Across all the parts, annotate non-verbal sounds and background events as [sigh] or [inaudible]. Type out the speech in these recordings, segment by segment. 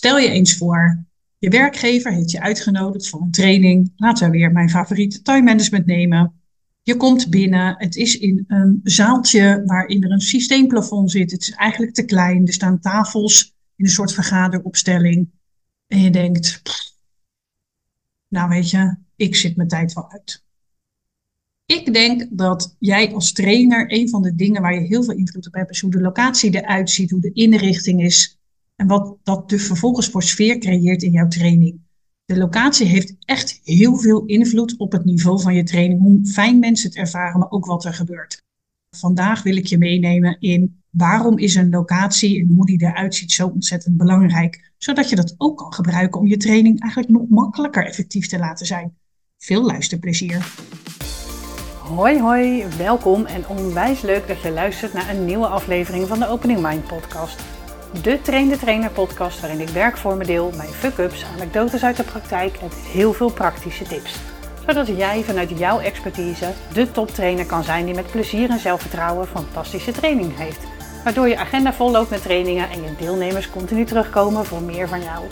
Stel je eens voor, je werkgever heeft je uitgenodigd voor een training. Laten we weer mijn favoriete time management nemen. Je komt binnen, het is in een zaaltje waarin er een systeemplafond zit. Het is eigenlijk te klein. Er staan tafels in een soort vergaderopstelling. En je denkt, nou weet je, ik zit mijn tijd wel uit. Ik denk dat jij als trainer een van de dingen waar je heel veel invloed op hebt, is hoe de locatie eruit ziet, hoe de inrichting is. En wat dat dus vervolgens voor sfeer creëert in jouw training. De locatie heeft echt heel veel invloed op het niveau van je training. Hoe fijn mensen het ervaren, maar ook wat er gebeurt. Vandaag wil ik je meenemen in waarom is een locatie en hoe die eruit ziet zo ontzettend belangrijk. Zodat je dat ook kan gebruiken om je training eigenlijk nog makkelijker effectief te laten zijn. Veel luisterplezier. Hoi hoi, welkom en onwijs leuk dat je luistert naar een nieuwe aflevering van de Opening Mind podcast. De Train de Trainer podcast waarin ik werkvormen deel, mijn fuck-ups, anekdotes uit de praktijk en heel veel praktische tips. Zodat jij vanuit jouw expertise de toptrainer kan zijn die met plezier en zelfvertrouwen fantastische training heeft. Waardoor je agenda vol loopt met trainingen en je deelnemers continu terugkomen voor meer van jou.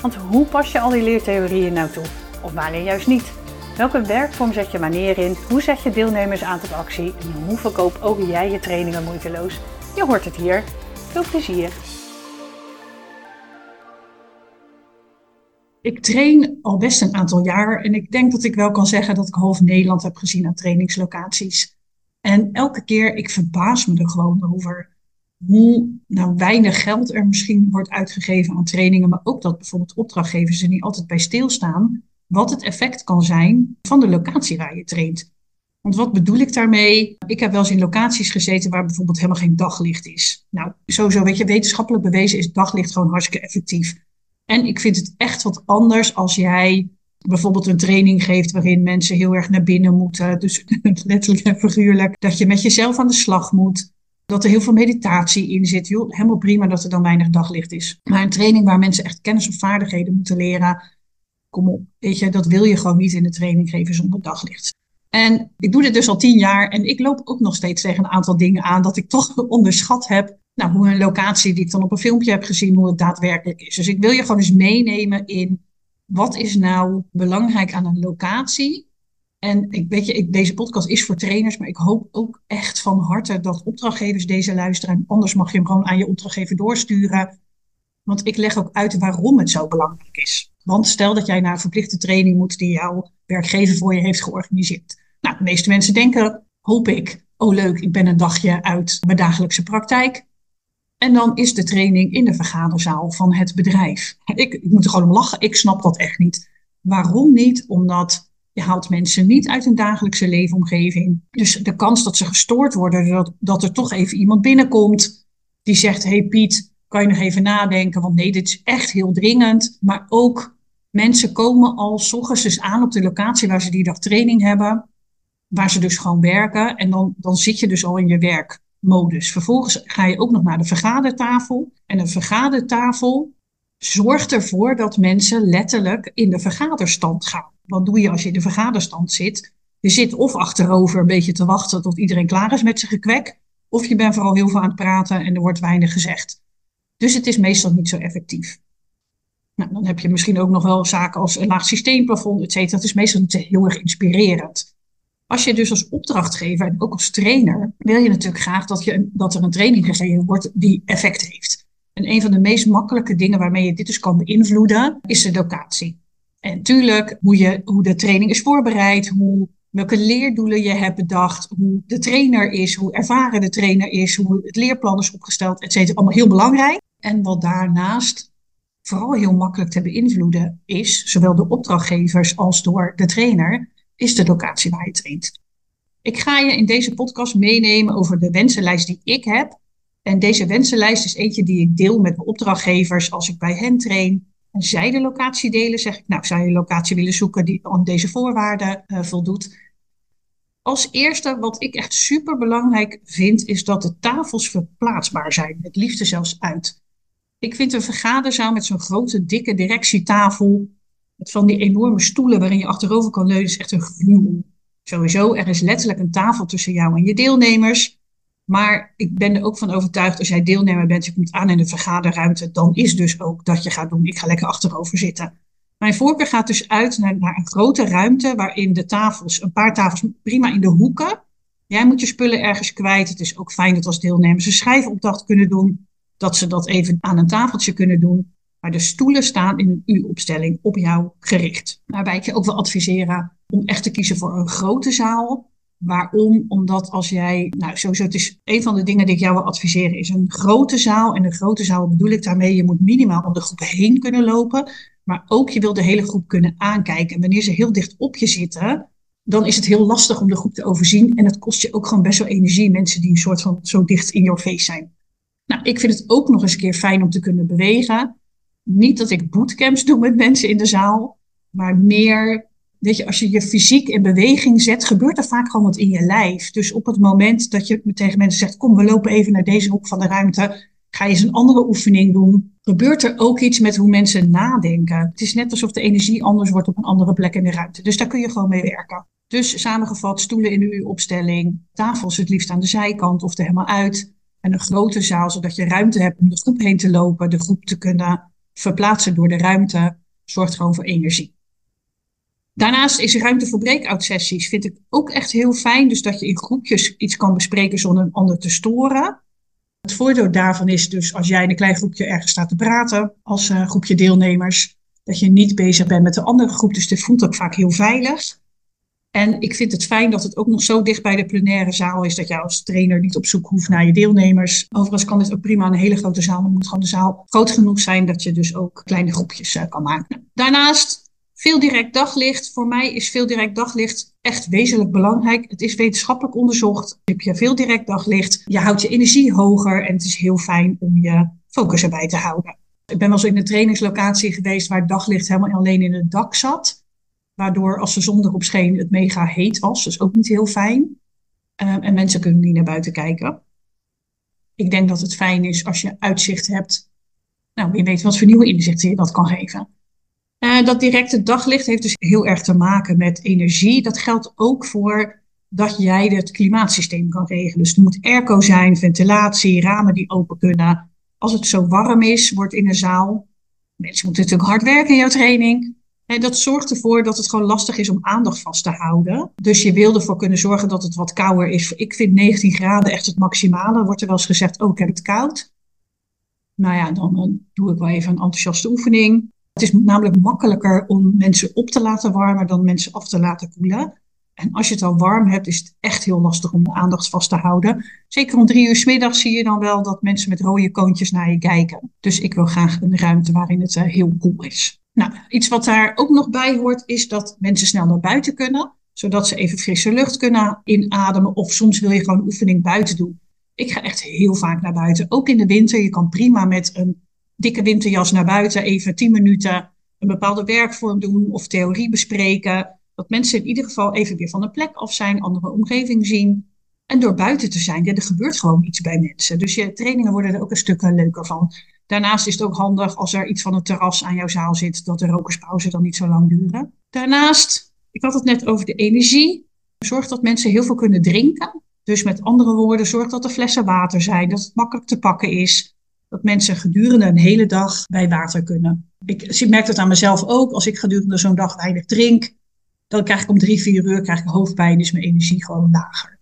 Want hoe pas je al die leertheorieën nou toe? Of wanneer juist niet? Welke werkvorm zet je wanneer in? Hoe zet je deelnemers aan tot actie? En hoe verkoop ook jij je trainingen moeiteloos? Je hoort het hier. Veel plezier! Ik train al best een aantal jaar en ik denk dat ik wel kan zeggen dat ik half Nederland heb gezien aan trainingslocaties. En elke keer, ik verbaas me er gewoon over hoe nou, weinig geld er misschien wordt uitgegeven aan trainingen, maar ook dat bijvoorbeeld opdrachtgevers er niet altijd bij stilstaan, wat het effect kan zijn van de locatie waar je traint. Want wat bedoel ik daarmee? Ik heb wel eens in locaties gezeten waar bijvoorbeeld helemaal geen daglicht is. Nou, sowieso, weet je, wetenschappelijk bewezen is daglicht gewoon hartstikke effectief. En ik vind het echt wat anders als jij bijvoorbeeld een training geeft waarin mensen heel erg naar binnen moeten. Dus [laughs] letterlijk en figuurlijk. Dat je met jezelf aan de slag moet. Dat er heel veel meditatie in zit. Joh, helemaal prima dat er dan weinig daglicht is. Maar een training waar mensen echt kennis of vaardigheden moeten leren. Kom op, weet je, dat wil je gewoon niet in de training geven zonder daglicht. En ik doe dit dus al tien jaar en ik loop ook nog steeds tegen een aantal dingen aan dat ik toch [laughs] onderschat heb nou, hoe een locatie die ik dan op een filmpje heb gezien, hoe het daadwerkelijk is. Dus ik wil je gewoon eens meenemen in wat is nou belangrijk aan een locatie. En ik weet je, ik, deze podcast is voor trainers, maar ik hoop ook echt van harte dat opdrachtgevers deze luisteren. En anders mag je hem gewoon aan je opdrachtgever doorsturen. Want ik leg ook uit waarom het zo belangrijk is. Want stel dat jij naar een verplichte training moet die jouw werkgever voor je heeft georganiseerd. Nou, de meeste mensen denken, hoop ik, oh leuk, ik ben een dagje uit mijn dagelijkse praktijk. En dan is de training in de vergaderzaal van het bedrijf. Ik, ik moet er gewoon om lachen. Ik snap dat echt niet. Waarom niet? Omdat je haalt mensen niet uit hun dagelijkse leefomgeving. Dus de kans dat ze gestoord worden, dat, dat er toch even iemand binnenkomt die zegt: Hey Piet, kan je nog even nadenken? Want nee, dit is echt heel dringend. Maar ook mensen komen al s ochtends dus aan op de locatie waar ze die dag training hebben, waar ze dus gewoon werken. En dan, dan zit je dus al in je werk modus. Vervolgens ga je ook nog naar de vergadertafel. En een vergadertafel zorgt ervoor dat mensen letterlijk in de vergaderstand gaan. Wat doe je als je in de vergaderstand zit? Je zit of achterover een beetje te wachten tot iedereen klaar is met zijn gekwek. Of je bent vooral heel veel aan het praten en er wordt weinig gezegd. Dus het is meestal niet zo effectief. Nou, dan heb je misschien ook nog wel zaken als een laag systeemplafond, et cetera. Dat is meestal niet heel erg inspirerend. Als je dus als opdrachtgever en ook als trainer wil je natuurlijk graag dat, je, dat er een training gegeven wordt die effect heeft. En een van de meest makkelijke dingen waarmee je dit dus kan beïnvloeden is de locatie. En natuurlijk hoe, je, hoe de training is voorbereid, hoe, welke leerdoelen je hebt bedacht, hoe de trainer is, hoe ervaren de trainer is, hoe het leerplan is opgesteld, et cetera. Allemaal heel belangrijk. En wat daarnaast vooral heel makkelijk te beïnvloeden is, zowel de opdrachtgevers als door de trainer, is de locatie waar je traint. Ik ga je in deze podcast meenemen over de wensenlijst die ik heb. En deze wensenlijst is eentje die ik deel met mijn opdrachtgevers als ik bij hen train. En zij de locatie delen, zeg ik, nou, zou je een locatie willen zoeken die aan deze voorwaarden uh, voldoet? Als eerste, wat ik echt super belangrijk vind, is dat de tafels verplaatsbaar zijn. Het liefste zelfs uit. Ik vind een vergaderzaal met zo'n grote, dikke directietafel van die enorme stoelen waarin je achterover kan leunen is echt een gruwel. Sowieso, er is letterlijk een tafel tussen jou en je deelnemers. Maar ik ben er ook van overtuigd, als jij deelnemer bent, je komt aan in de vergaderruimte, dan is dus ook dat je gaat doen, ik ga lekker achterover zitten. Mijn voorkeur gaat dus uit naar, naar een grote ruimte waarin de tafels, een paar tafels prima in de hoeken. Jij moet je spullen ergens kwijt. Het is ook fijn dat als deelnemers een schrijfopdracht kunnen doen, dat ze dat even aan een tafeltje kunnen doen. Maar de stoelen staan in een U-opstelling op jou gericht. Waarbij ik je ook wil adviseren om echt te kiezen voor een grote zaal. Waarom? Omdat als jij, nou sowieso, het is een van de dingen die ik jou wil adviseren, is een grote zaal. En een grote zaal bedoel ik daarmee, je moet minimaal om de groep heen kunnen lopen. Maar ook je wil de hele groep kunnen aankijken. En wanneer ze heel dicht op je zitten, dan is het heel lastig om de groep te overzien. En het kost je ook gewoon best wel energie, mensen die een soort van zo dicht in your face zijn. Nou, ik vind het ook nog eens een keer fijn om te kunnen bewegen. Niet dat ik bootcamps doe met mensen in de zaal, maar meer, weet je, als je je fysiek in beweging zet, gebeurt er vaak gewoon wat in je lijf. Dus op het moment dat je tegen mensen zegt, kom, we lopen even naar deze hoek van de ruimte, ga je eens een andere oefening doen, gebeurt er ook iets met hoe mensen nadenken. Het is net alsof de energie anders wordt op een andere plek in de ruimte. Dus daar kun je gewoon mee werken. Dus samengevat, stoelen in uw opstelling, tafels het liefst aan de zijkant of er helemaal uit. En een grote zaal, zodat je ruimte hebt om de groep heen te lopen, de groep te kunnen verplaatsen door de ruimte, zorgt gewoon voor energie. Daarnaast is ruimte voor breakout sessies, vind ik ook echt heel fijn. Dus dat je in groepjes iets kan bespreken zonder een ander te storen. Het voordeel daarvan is dus als jij in een klein groepje ergens staat te praten, als uh, groepje deelnemers, dat je niet bezig bent met de andere groep. Dus dit voelt ook vaak heel veilig. En ik vind het fijn dat het ook nog zo dicht bij de plenaire zaal is dat jij als trainer niet op zoek hoeft naar je deelnemers. Overigens kan dit ook prima een hele grote zaal, maar moet gewoon de zaal groot genoeg zijn dat je dus ook kleine groepjes uh, kan maken. Daarnaast veel direct daglicht. Voor mij is veel direct daglicht echt wezenlijk belangrijk. Het is wetenschappelijk onderzocht. Heb je veel direct daglicht, je houdt je energie hoger en het is heel fijn om je focus erbij te houden. Ik ben wel eens in een trainingslocatie geweest waar daglicht helemaal alleen in het dak zat. Waardoor als de zon erop scheen het mega heet was. Dus ook niet heel fijn. Um, en mensen kunnen niet naar buiten kijken. Ik denk dat het fijn is als je uitzicht hebt. Nou, wie weet wat voor nieuwe inzichten je dat kan geven. Uh, dat directe daglicht heeft dus heel erg te maken met energie. Dat geldt ook voor dat jij het klimaatsysteem kan regelen. Dus er moet airco zijn, ventilatie, ramen die open kunnen. Als het zo warm is, wordt in een zaal. Mensen moeten natuurlijk hard werken in jouw training. En dat zorgt ervoor dat het gewoon lastig is om aandacht vast te houden. Dus je wil ervoor kunnen zorgen dat het wat kouder is. Ik vind 19 graden echt het maximale. Wordt er wel eens gezegd, oh ik heb het koud. Nou ja, dan, doe ik wel even een enthousiaste oefening. Het is namelijk makkelijker om mensen op te laten warmen dan mensen af te laten koelen. En als je het al warm hebt, is het echt heel lastig om de aandacht vast te houden. Zeker om drie uur s zie je dan wel dat mensen met rode koontjes naar je kijken. Dus ik wil graag een ruimte waarin het uh, heel koel is. Nou, iets wat daar ook nog bij hoort, is dat mensen snel naar buiten kunnen. Zodat ze even frisse lucht kunnen inademen. Of soms wil je gewoon oefening buiten doen. Ik ga echt heel vaak naar buiten. Ook in de winter. Je kan prima met een dikke winterjas naar buiten even tien minuten een bepaalde werkvorm doen of theorie bespreken. Dat mensen in ieder geval even weer van de plek af zijn, andere omgeving zien. En door buiten te zijn, er gebeurt gewoon iets bij mensen. Dus je trainingen worden er ook een stuk leuker van. Daarnaast is het ook handig als er iets van een terras aan jouw zaal zit, dat de rokerspauze dan niet zo lang duren. Daarnaast, ik had het net over de energie. Zorg dat mensen heel veel kunnen drinken. Dus met andere woorden, zorg dat er flessen water zijn, dat het makkelijk te pakken is dat mensen gedurende een hele dag bij water kunnen. Ik merk dat aan mezelf ook. Als ik gedurende zo'n dag weinig drink, dan krijg ik om drie, vier uur krijg ik hoofdpijn, is mijn energie gewoon lager.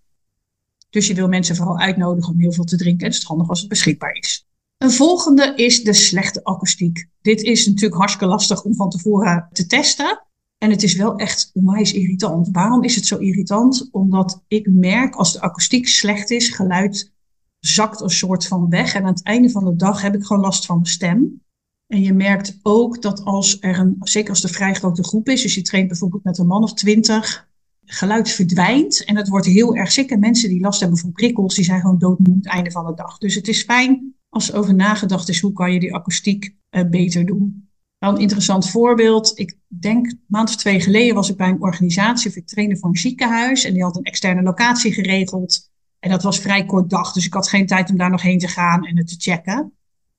Dus je wil mensen vooral uitnodigen om heel veel te drinken. En het is handig als het beschikbaar is. Een volgende is de slechte akoestiek. Dit is natuurlijk hartstikke lastig om van tevoren te testen. En het is wel echt onwijs irritant. Waarom is het zo irritant? Omdat ik merk als de akoestiek slecht is, geluid zakt een soort van weg. En aan het einde van de dag heb ik gewoon last van mijn stem. En je merkt ook dat als er een, zeker als de vrij grote groep is, dus je traint bijvoorbeeld met een man of twintig, geluid verdwijnt en het wordt heel erg ziek. En mensen die last hebben van prikkels, die zijn gewoon doodmoe aan het einde van de dag. Dus het is fijn als er over nagedacht is, hoe kan je die akoestiek uh, beter doen. Wel een interessant voorbeeld. Ik denk een maand of twee geleden was ik bij een organisatie of ik trainde voor een ziekenhuis en die had een externe locatie geregeld. En dat was vrij kort dag, dus ik had geen tijd om daar nog heen te gaan en het te checken.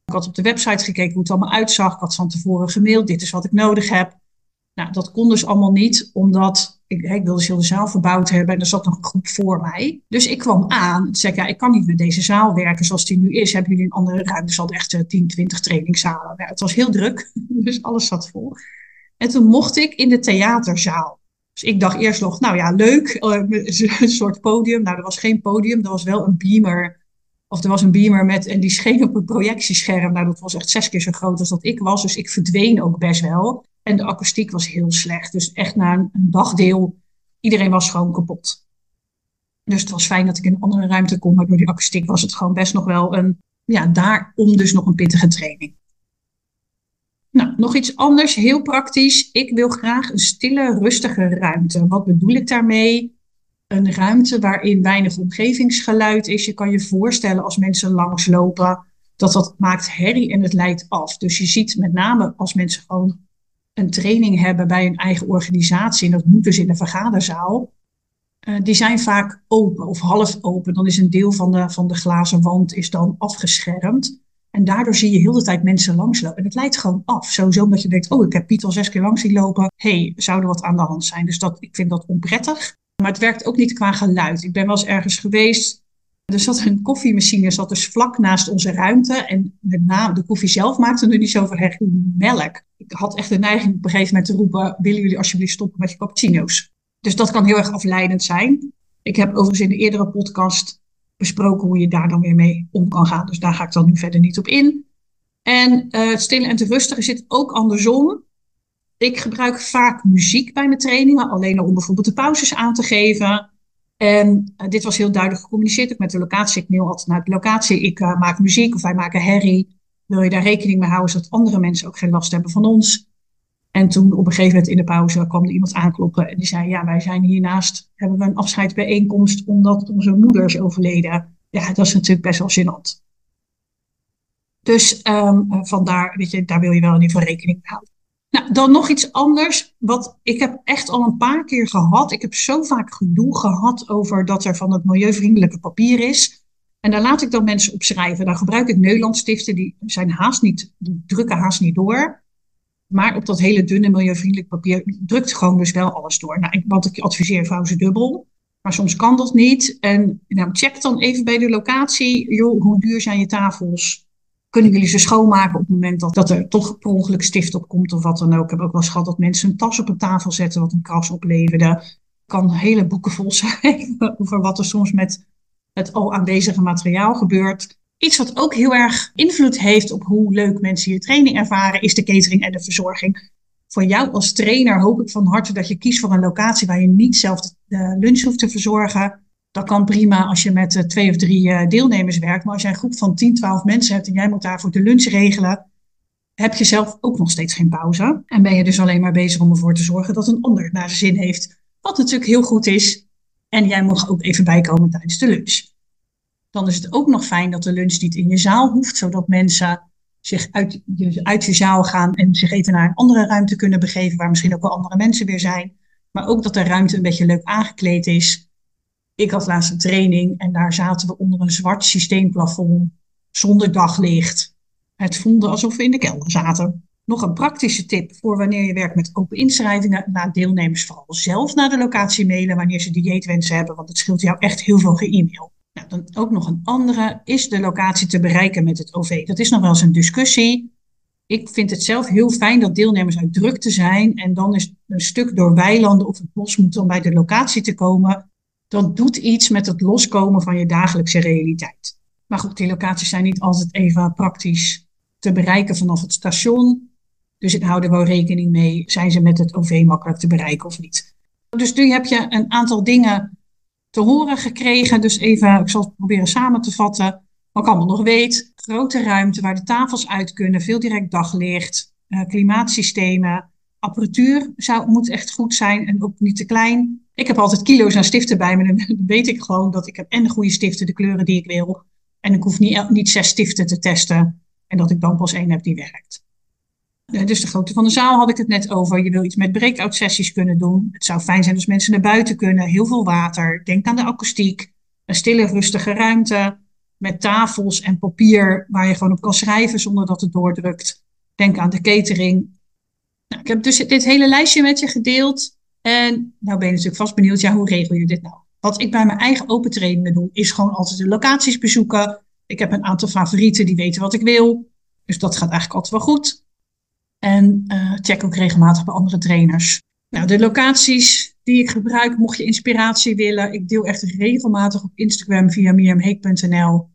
Ik had op de website gekeken hoe het allemaal uitzag. Ik had van tevoren gemaild, dit is wat ik nodig heb. Nou, dat kon dus allemaal niet, omdat Ik, ik wilde de zaal verbouwd hebben en er zat een groep voor mij. Dus ik kwam aan. Toen zei ja, ik kan niet met deze zaal werken zoals die nu is. Hebben jullie een andere ruimte? Ze hadden echt 10, 20 trainingszalen. Ja, het was heel druk, [laughs] dus alles zat vol. En toen mocht ik in de theaterzaal. Dus ik dacht eerst nog, nou ja, leuk, [laughs] een soort podium. Nou, er was geen podium, er was wel een beamer. Of er was een beamer met, en die scheen op een projectiescherm. Nou, dat was echt zes keer zo groot als dat ik was. Dus ik verdween ook best wel. En de akoestiek was heel slecht. Dus echt na een, dagdeel, iedereen was gewoon kapot. Dus het was fijn dat ik in een andere ruimte kon. Maar door die akoestiek was het gewoon best nog wel een, ja, daarom dus nog een pittige training. Nou, nog iets anders, heel praktisch. Ik wil graag een stille, rustige ruimte. Wat bedoel ik daarmee? Een ruimte waarin weinig omgevingsgeluid is. Je kan je voorstellen als mensen langslopen, dat dat maakt herrie en het leidt af. Dus je ziet met name als mensen gewoon een training hebben bij een eigen organisatie, en dat moet dus in de vergaderzaal, uh, die zijn vaak open of half open. Dan is een deel van de, van de glazen wand is dan afgeschermd. En daardoor zie je heel de tijd mensen langslopen. En het leidt gewoon af. Sowieso omdat je denkt, oh, ik heb Piet al zes keer langs zien lopen. hey, zou er wat aan de hand zijn? Dus dat, ik vind dat onprettig. Maar het werkt ook niet qua geluid. Ik ben wel eens ergens geweest. Er zat een koffiemachine, zat dus vlak naast onze ruimte. En met name de koffie zelf maakte nu niet zoveel herrie melk. Ik had echt de neiging op een gegeven moment te roepen, willen jullie alsjeblieft stoppen met je cappuccino's? Dus dat kan heel erg afleidend zijn. Ik heb overigens in de eerdere podcast besproken hoe je daar dan weer mee om kan gaan. Dus daar ga ik dan nu verder niet op in. En uh, het en te rustige zit ook andersom. Ik gebruik vaak muziek bij mijn trainingen, alleen om bijvoorbeeld de pauzes aan te geven. En uh, dit was heel duidelijk gecommuniceerd ook met de locatie. Ik mail altijd naar de locatie. Ik uh, maak muziek of wij maken herrie. Wil je daar rekening mee houden, zodat andere mensen ook geen last hebben van ons? En toen op een gegeven moment in de pauze kwam er iemand aankloppen en die zei, ja, wij zijn hiernaast, hebben we een afscheidsbijeenkomst omdat onze moeder is overleden. Ja, dat is natuurlijk best wel gênant. Dus um, vandaar, weet je, daar wil je wel in ieder geval rekening mee houden. Nou, dan nog iets anders. Wat ik heb echt al een paar keer gehad. Ik heb zo vaak gedoe gehad over dat er van het milieuvriendelijke papier is. En daar laat ik dan mensen op schrijven. Dan gebruik ik Nederlandstiften, die zijn haast niet, die drukken haast niet door. Maar op dat hele dunne milieuvriendelijk papier drukt gewoon dus wel alles door. Nou, wat ik adviseer, vouw ze dubbel. Maar soms kan dat niet. En nou, check dan even bij de locatie. Joh, hoe duur zijn je tafels? Kunnen jullie ze schoonmaken op het moment dat, dat er toch per ongeluk stift op komt of wat dan ook? Ik heb ook wel eens gehad dat mensen een tas op een tafel zetten wat een kras opleverde. kan hele boeken vol [laughs] zijn over wat er soms met het al aanwezige materiaal gebeurt. Iets wat ook heel erg invloed heeft op hoe leuk mensen je training ervaren, is de catering en de verzorging. Voor jou als trainer hoop ik van harte dat je kiest voor een locatie waar je niet zelf de lunch hoeft te verzorgen. Dat kan prima als je met twee of drie eh, deelnemers werkt. Maar als jij een groep van 10, 12 mensen hebt en jij moet daarvoor de lunch regelen, heb je zelf ook nog steeds geen pauze. En ben je dus alleen maar bezig om ervoor te zorgen dat een ander naar zijn zin heeft. Wat natuurlijk heel goed is. En jij mag ook even bijkomen tijdens de lunch. Dan is het ook nog fijn dat de lunch niet in je zaal hoeft, zodat mensen zich uit uit je zaal gaan en zich even naar een andere ruimte kunnen begeven, waar misschien ook wel andere mensen weer zijn. Maar ook dat de ruimte een beetje leuk aangekleed is. Ik had laatst een training en daar zaten we onder een zwart systeemplafond zonder daglicht. Het voelde alsof we in de kelder zaten. Nog een praktische tip voor wanneer je werkt met open inschrijvingen. Laat deelnemers vooral zelf naar de locatie mailen wanneer ze dieetwensen hebben, want het scheelt jou echt heel veel ge-mail. Nou, dan ook nog een andere. Is de locatie te bereiken met het OV? Dat is nog wel eens een discussie. Ik vind het zelf heel fijn dat deelnemers uit drukte zijn. En dan is een stuk door weilanden of het bos moet om bij de locatie te komen. Dat doet iets met het loskomen van je dagelijkse realiteit. Maar goed, die locaties zijn niet altijd even praktisch te bereiken vanaf het station. Dus ik hou er wel rekening mee. Zijn ze met het OV makkelijk te bereiken of niet? Dus nu heb je een aantal dingen te horen gekregen. Dus even, ik zal het proberen samen te vatten. Wat ik allemaal nog weet. Grote ruimte waar de tafels uit kunnen. Veel direct daglicht. Uh, klimaatsystemen. Apparatuur zou, moet echt goed zijn en ook niet te klein. Ik heb altijd kilo's aan stiften bij me. Dan weet ik gewoon dat ik heb en de goede stiften, de kleuren die ik wil. En ik hoef niet, niet zes stiften te testen. En dat ik dan pas één heb die werkt. Uh, dus de grootte van de zaal had ik het net over. Je wil iets met breakout sessies kunnen doen. Het zou fijn zijn als mensen naar buiten kunnen. Heel veel water. Denk aan de akoestiek. Een stille, rustige ruimte. Met tafels en papier waar je gewoon op kan schrijven zonder dat het doordrukt. Denk aan de catering. Nou, ik heb dus dit hele lijstje met je gedeeld. En nou ben je natuurlijk vast benieuwd, ja, hoe regel je dit nou? Wat ik bij mijn eigen open trainingen doe, is gewoon altijd de locaties bezoeken. Ik heb een aantal favorieten die weten wat ik wil. Dus dat gaat eigenlijk altijd wel goed. En uh, check ook regelmatig bij andere trainers. Nou, de locaties die ik gebruik, mocht je inspiratie willen. Ik deel echt regelmatig op Instagram via mirjamheek.nl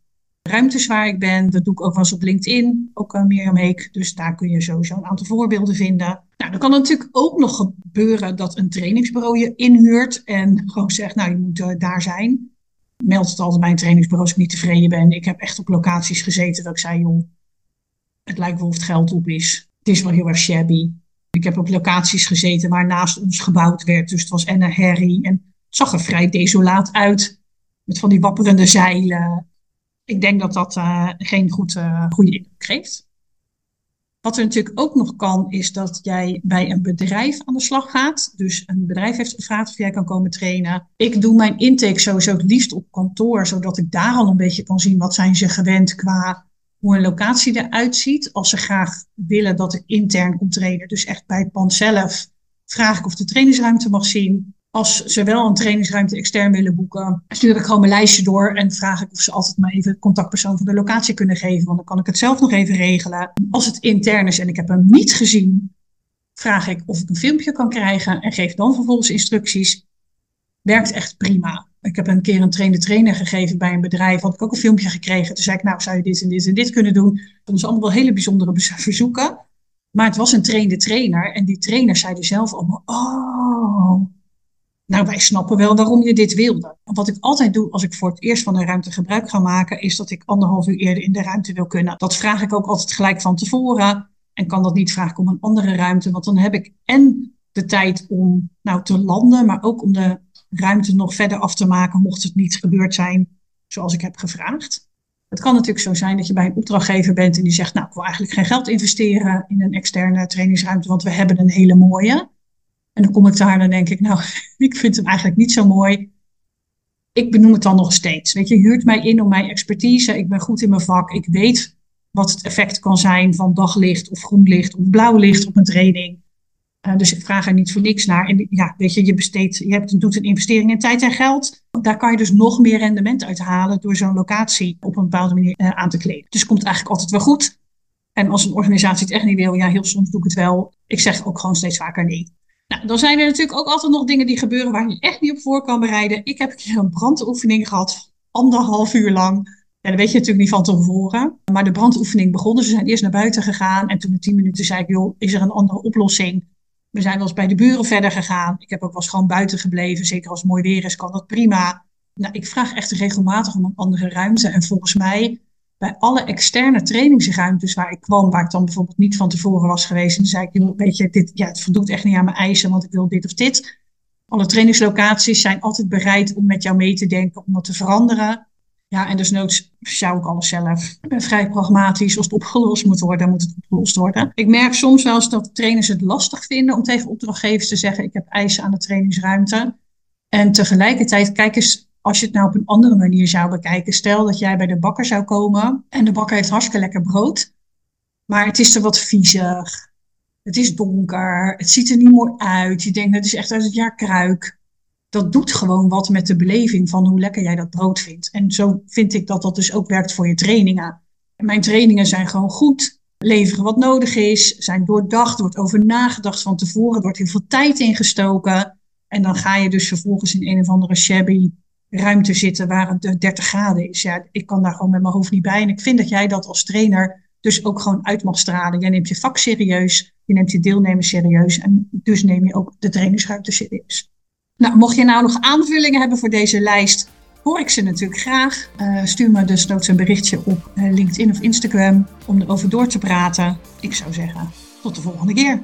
ruimtes waar ik ben. Dat doe ik ook wel eens op LinkedIn, ook uh, Mirjam Heek. Dus daar kun je sowieso een aantal voorbeelden vinden. Nou, dan kan het natuurlijk ook nog gebeuren dat een trainingsbureau je inhuurt en gewoon zegt, nou, je moet uh, daar zijn. Meld het altijd bij een trainingsbureau als ik niet tevreden ben. Ik heb echt op locaties gezeten dat ik zei, joh, het lijkt wel of het geld op is. Het is wel heel erg shabby. Ik heb op locaties gezeten waar naast ons gebouwd werd. Dus het was en een herrie. En het zag er vrij desolaat uit. Met van die wapperende zeilen. Ik denk dat dat uh, geen goed, uh, goede indruk geeft. Wat er natuurlijk ook nog kan, is dat jij bij een bedrijf aan de slag gaat. Dus een bedrijf heeft gevraagd of jij kan komen trainen. Ik doe mijn intake sowieso het liefst op kantoor, zodat ik daar al een beetje kan zien wat zijn ze gewend qua hoe een locatie eruit ziet. Als ze graag willen dat ik intern kom trainen, dus echt bij het pand zelf, vraag ik of de trainingsruimte mag zien. Als ze wel een trainingsruimte extern willen boeken, stuur ik gewoon mijn lijstje door en vraag ik of ze altijd maar even contactpersoon van de locatie kunnen geven, want dan kan ik het zelf nog even regelen. Als het intern is en ik heb hem niet gezien, vraag ik of ik een filmpje kan krijgen en geef dan vervolgens instructies. Werkt echt prima. Ik heb een keer een trainde trainer gegeven bij een bedrijf. Had ik ook een filmpje gekregen. Toen zei ik, nou, zou je dit en dit en dit kunnen doen? Dat is allemaal wel hele bijzondere verzoeken. Maar het was een trainde trainer. En die trainer zeiden zelf allemaal, oh, nou, wij snappen wel waarom je dit wilde. Wat ik altijd doe als ik voor het eerst van een ruimte gebruik ga maken, is dat ik anderhalf uur eerder in de ruimte wil kunnen. Dat vraag ik ook altijd gelijk van tevoren. En kan dat niet, vraag ik om een andere ruimte. Want dan heb ik en de tijd om nou, te landen, maar ook om de ruimte nog verder af te maken, mocht het niet gebeurd zijn zoals ik heb gevraagd. Het kan natuurlijk zo zijn dat je bij een opdrachtgever bent en die zegt, nou, ik wil eigenlijk geen geld investeren in een externe trainingsruimte, want we hebben een hele mooie. En dan kom ik dan denk ik, nou, [laughs] ik vind hem eigenlijk niet zo mooi. Ik benoem het dan nog steeds. Weet je, huurt mij in om mijn expertise. Ik ben goed in mijn vak. Ik weet wat het effect kan zijn van daglicht of groen licht of blauw licht op een training. Uh, dus ik vraag er niet voor niks naar. En ja, weet je, je besteedt, je hebt, doet een investering in tijd en geld. Daar kan je dus nog meer rendement uit halen door zo'n locatie op een bepaalde manier uh, aan te kleden. Dus het komt eigenlijk altijd wel goed. En als een organisatie het echt niet wil, ja, heel soms doe ik het wel. Ik zeg ook gewoon steeds vaker nee. Nou, dan zijn er natuurlijk ook altijd nog dingen die gebeuren waar je echt niet op voor kan bereiden. Ik heb een keer een brandoefening gehad, anderhalf uur lang. Ja, dat weet je natuurlijk niet van tevoren. Maar de brandoefening begon, dus we zijn eerst naar buiten gegaan. En toen in tien minuten zei ik, joh, is er een andere oplossing? We zijn wel eens bij de buren verder gegaan. Ik heb ook wel eens gewoon buiten gebleven. Zeker als het mooi weer is, kan dat prima. Nou, ik vraag echt regelmatig om een andere ruimte. En volgens mij bij alle externe trainingsruimtes waar ik kwam, waar ik dan bijvoorbeeld niet van tevoren was geweest, en zei ik, weet je, dit, ja, het voldoet echt niet aan mijn eisen, want ik wil dit of dit. Alle trainingslocaties zijn altijd bereid om met jou mee te denken, om wat te veranderen. Ja, en dus noods sjouw ik alles zelf. Ik ben vrij pragmatisch. Als het opgelost moet worden, moet het opgelost worden. Ik merk soms wel eens dat trainers het lastig vinden om tegen opdrachtgevers te zeggen: Ik heb eisen aan de trainingsruimte. En tegelijkertijd, kijk eens als je het nou op een andere manier zou bekijken, stel dat jij bij de bakker zou komen en de bakker heeft hartstikke lekker brood, maar het is er wat viezig. Het is donker, het ziet er niet mooi uit. Je denkt, het is echt uit het jaar kruik. Dat doet gewoon wat met de beleving van hoe lekker jij dat brood vindt. En zo vind ik dat dat dus ook werkt voor je trainingen. En mijn trainingen zijn gewoon goed, leveren wat nodig is, zijn doordacht, wordt over nagedacht van tevoren, wordt heel veel tijd ingestoken. En dan ga je dus vervolgens in een of andere shabby ruimte zitten waar het 30 graden is. Ja, ik kan daar gewoon met mijn hoofd niet bij. En ik vind dat jij dat als trainer dus ook gewoon uit mag stralen. Jij neemt je vak serieus, je neemt je deelnemers serieus en dus neem je ook de trainingsruimte serieus. Nou, mocht je nou nog aanvullingen hebben voor deze lijst, hoor ik ze natuurlijk graag. Uh, stuur me dus noods een berichtje op uh, LinkedIn of Instagram om erover door te praten. Ik zou zeggen, tot de volgende keer.